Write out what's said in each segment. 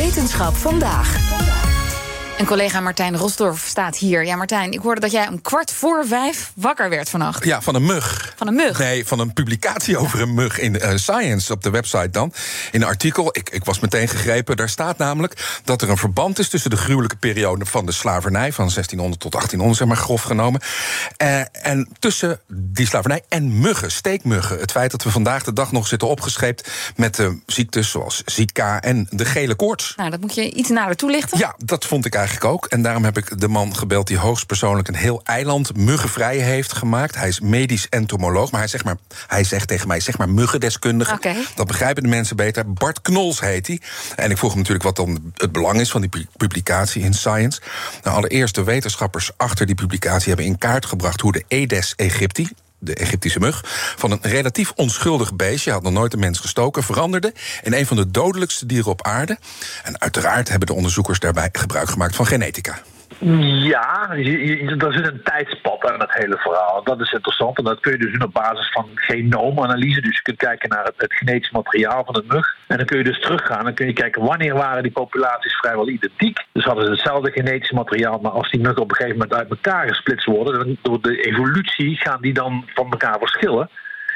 Wetenschap vandaag. En collega Martijn Rosdorf staat hier. Ja, Martijn, ik hoorde dat jij om kwart voor vijf wakker werd vannacht. Ja, van een mug. Van een mug? Nee, van een publicatie over een mug in uh, Science op de website dan. In een artikel, ik, ik was meteen gegrepen. Daar staat namelijk dat er een verband is tussen de gruwelijke periode van de slavernij, van 1600 tot 1800, zeg maar grof genomen. Uh, en tussen die slavernij en muggen, steekmuggen. Het feit dat we vandaag de dag nog zitten opgescheept met uh, ziektes zoals Zika en de gele koorts. Nou, dat moet je iets nader toelichten. Ja, dat vond ik eigenlijk ook. En daarom heb ik de man gebeld die hoogstpersoonlijk een heel eiland muggenvrij heeft gemaakt. Hij is medisch entomoloog, maar hij zegt, maar, hij zegt tegen mij: zeg maar muggendeskundige. Okay. Dat begrijpen de mensen beter. Bart Knols heet hij. En ik vroeg hem natuurlijk wat dan het belang is van die publicatie in Science. Nou, allereerst, de wetenschappers achter die publicatie hebben in kaart gebracht hoe de Aedes aegypti, de Egyptische mug, van een relatief onschuldig beestje, had nog nooit een mens gestoken, veranderde in een van de dodelijkste dieren op aarde. En uiteraard hebben de onderzoekers daarbij gebruik gemaakt van genetica. Ja, er zit een tijdspad aan het hele verhaal. Dat is interessant. En dat kun je dus doen op basis van genoomanalyse. Dus je kunt kijken naar het, genetisch materiaal van de mug. En dan kun je dus teruggaan. Dan kun je kijken wanneer waren die populaties vrijwel identiek. Dus hadden ze hetzelfde genetisch materiaal. Maar als die muggen op een gegeven moment uit elkaar gesplitst worden. Dan door de evolutie gaan die dan van elkaar verschillen.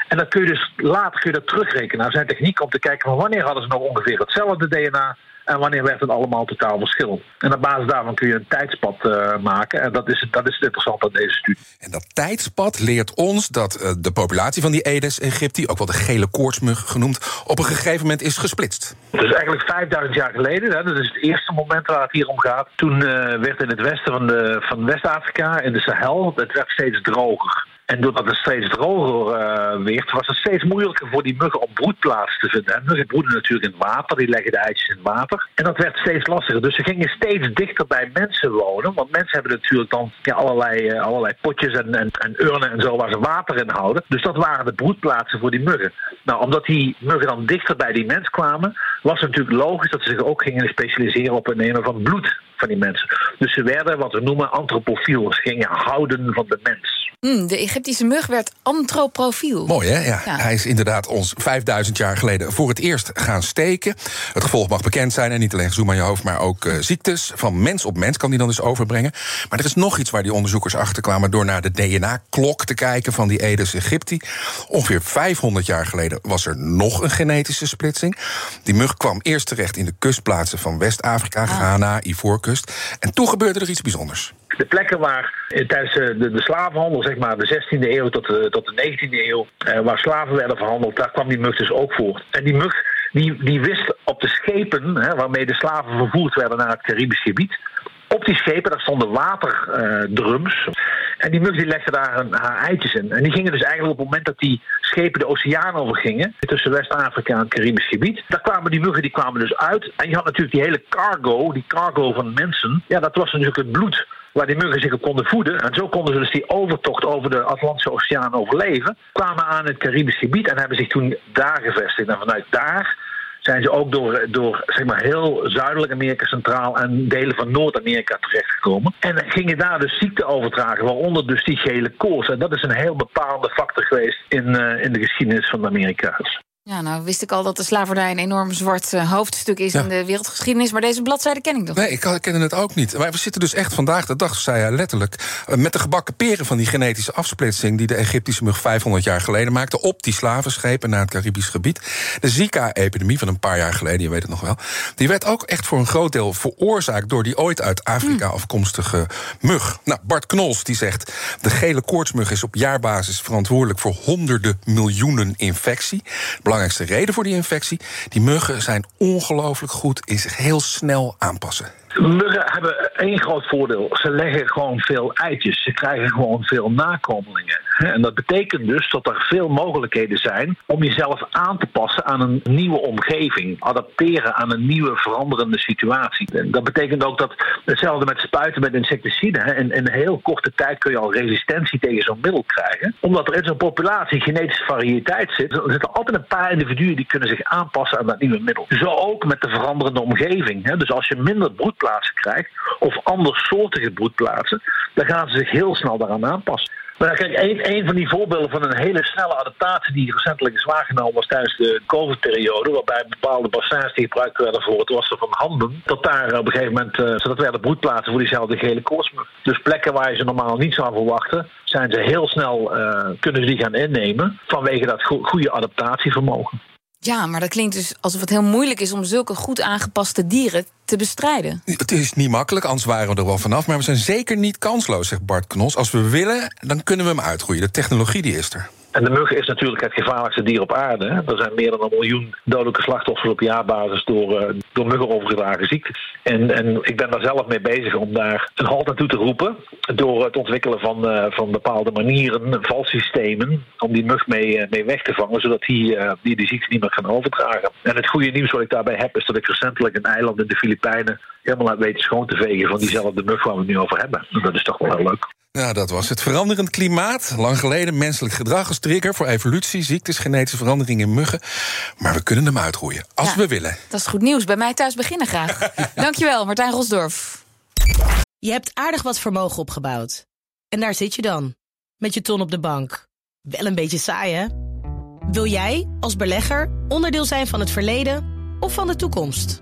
En dan kun je dus later kun je dat terugrekenen. Er zijn technieken om te kijken van wanneer hadden ze nog ongeveer hetzelfde DNA en wanneer werd het allemaal totaal verschillend. En op basis daarvan kun je een tijdspad uh, maken. En dat is, dat is interessant aan deze studie. En dat tijdspad leert ons dat uh, de populatie van die Aedes aegypti, ook wel de gele koortsmug genoemd, op een gegeven moment is gesplitst. Dus eigenlijk 5000 jaar geleden, hè, dat is het eerste moment waar het hier om gaat. Toen uh, werd in het westen van, de, van West-Afrika, in de Sahel, het werd steeds droger. En doordat het steeds droger uh, werd, was het steeds moeilijker voor die muggen om broedplaats te vinden. En muggen broeden natuurlijk in water, die leggen de eitjes in water. En dat werd steeds lastiger. Dus ze gingen steeds dichter bij mensen wonen. Want mensen hebben natuurlijk dan allerlei, uh, allerlei potjes en, en, en, urnen en zo waar ze water in houden. Dus dat waren de broedplaatsen voor die muggen. Nou, omdat die muggen dan dichter bij die mens kwamen, was het natuurlijk logisch dat ze zich ook gingen specialiseren op het nemen van bloed van die mensen. Dus ze werden wat we noemen antropofiel. Ze gingen houden van de mens. Mm, de Egyptische mug werd antropofiel. Mooi, hè? Ja. ja. Hij is inderdaad ons 5000 jaar geleden voor het eerst gaan steken. Het gevolg mag bekend zijn, en niet alleen zoem aan je hoofd... maar ook uh, ziektes van mens op mens kan die dan dus overbrengen. Maar er is nog iets waar die onderzoekers achter kwamen... door naar de DNA-klok te kijken van die Aedes aegypti. Ongeveer 500 jaar geleden was er nog een genetische splitsing. Die mug kwam eerst terecht in de kustplaatsen van West-Afrika... Ah. Ghana, Ivoorkust. En toen gebeurde er iets bijzonders de plekken waar tijdens de, de slavenhandel, zeg maar de 16e eeuw tot de, tot de 19e eeuw, eh, waar slaven werden verhandeld, daar kwam die mug dus ook voor. En die mug die, die wist op de schepen hè, waarmee de slaven vervoerd werden naar het Caribisch gebied. Op die schepen daar stonden waterdrums. en die mug die legde daar een, haar eitjes in. En die gingen dus eigenlijk op het moment dat die schepen de oceaan overgingen, tussen West-Afrika en het Caribisch gebied, daar kwamen die muggen die kwamen dus uit. En je had natuurlijk die hele cargo, die cargo van mensen. Ja, dat was natuurlijk het bloed waar die muggen zich op konden voeden. En zo konden ze dus die overtocht over de Atlantische Oceaan overleven. Kwamen aan het Caribisch gebied en hebben zich toen daar gevestigd. En vanuit daar zijn ze ook door, door zeg maar, heel Zuidelijk Amerika Centraal en delen van Noord-Amerika terechtgekomen. En gingen daar dus ziekte overdragen, waaronder dus die gele koorts. En dat is een heel bepalende factor geweest in, uh, in de geschiedenis van de Amerika's. Ja, nou wist ik al dat de slavernij een enorm zwart uh, hoofdstuk is ja. in de wereldgeschiedenis. Maar deze bladzijde ken ik nog Nee, ik ken het ook niet. Maar we zitten dus echt vandaag de dag, zei hij letterlijk... Uh, met de gebakken peren van die genetische afsplitsing... die de Egyptische mug 500 jaar geleden maakte... op die slavenschepen naar het Caribisch gebied. De Zika-epidemie van een paar jaar geleden, je weet het nog wel... die werd ook echt voor een groot deel veroorzaakt... door die ooit uit Afrika hmm. afkomstige mug. Nou, Bart Knols die zegt... de gele koortsmug is op jaarbasis verantwoordelijk... voor honderden miljoenen infectie belangrijkste reden voor die infectie. Die muggen zijn ongelooflijk goed in zich heel snel aanpassen. Muggen hebben één groot voordeel. Ze leggen gewoon veel eitjes. Ze krijgen gewoon veel nakomelingen. En dat betekent dus dat er veel mogelijkheden zijn om jezelf aan te passen aan een nieuwe omgeving. Adapteren aan een nieuwe veranderende situatie. En dat betekent ook dat hetzelfde met spuiten met insecticiden. In, een heel korte tijd kun je al resistentie tegen zo'n middel krijgen. Omdat er in zo'n populatie genetische variëteit zit. Er zitten altijd een paar individuen die kunnen zich aanpassen aan dat nieuwe middel. Zo ook met de veranderende omgeving. Dus als je minder broedplaatsen krijgt of andersoortige broedplaatsen, dan gaan ze zich heel snel daaraan aanpassen. Nou, kijk, een, een van die voorbeelden van een hele snelle adaptatie die recentelijk is waargenomen was tijdens de COVID-periode, waarbij bepaalde bassins die gebruikt werden voor het wassen van handen, tot daar op een gegeven moment, uh, zodat werden broedplaatsen voor diezelfde gele koortsmug. Dus plekken waar je ze normaal niet zou verwachten, zijn ze heel snel, uh, kunnen die gaan innemen vanwege dat go goede adaptatievermogen. Ja, maar dat klinkt dus alsof het heel moeilijk is om zulke goed aangepaste dieren te bestrijden. Het is niet makkelijk, anders waren we er wel vanaf. Maar we zijn zeker niet kansloos, zegt Bart Knos. Als we willen, dan kunnen we hem uitgroeien. De technologie die is er. En de mug is natuurlijk het gevaarlijkste dier op aarde. Er zijn meer dan een miljoen dodelijke slachtoffers op jaarbasis door, uh, door muggen overgedragen ziektes. En, en ik ben daar zelf mee bezig om daar een halt naartoe te roepen. Door het ontwikkelen van, uh, van bepaalde manieren, valsystemen, om die mug mee, uh, mee weg te vangen, zodat die, die die ziekte niet meer kan overdragen. En het goede nieuws wat ik daarbij heb, is dat ik recentelijk een eiland in de Filipijnen helemaal uit weten schoon te vegen van diezelfde mug waar we het nu over hebben. En dat is toch wel heel leuk. Ja, dat was het. Veranderend klimaat. Lang geleden menselijk gedrag als trigger voor evolutie, ziektes, genetische veranderingen in muggen. Maar we kunnen hem uitroeien, als Ja, we willen. Dat is goed nieuws. Bij mij thuis beginnen graag. Dankjewel, Martijn Rosdorf. Je hebt aardig wat vermogen opgebouwd. En daar zit je dan, met je ton op de bank. Wel een beetje saai, hè? Wil jij, als belegger, onderdeel zijn van het verleden of van de toekomst?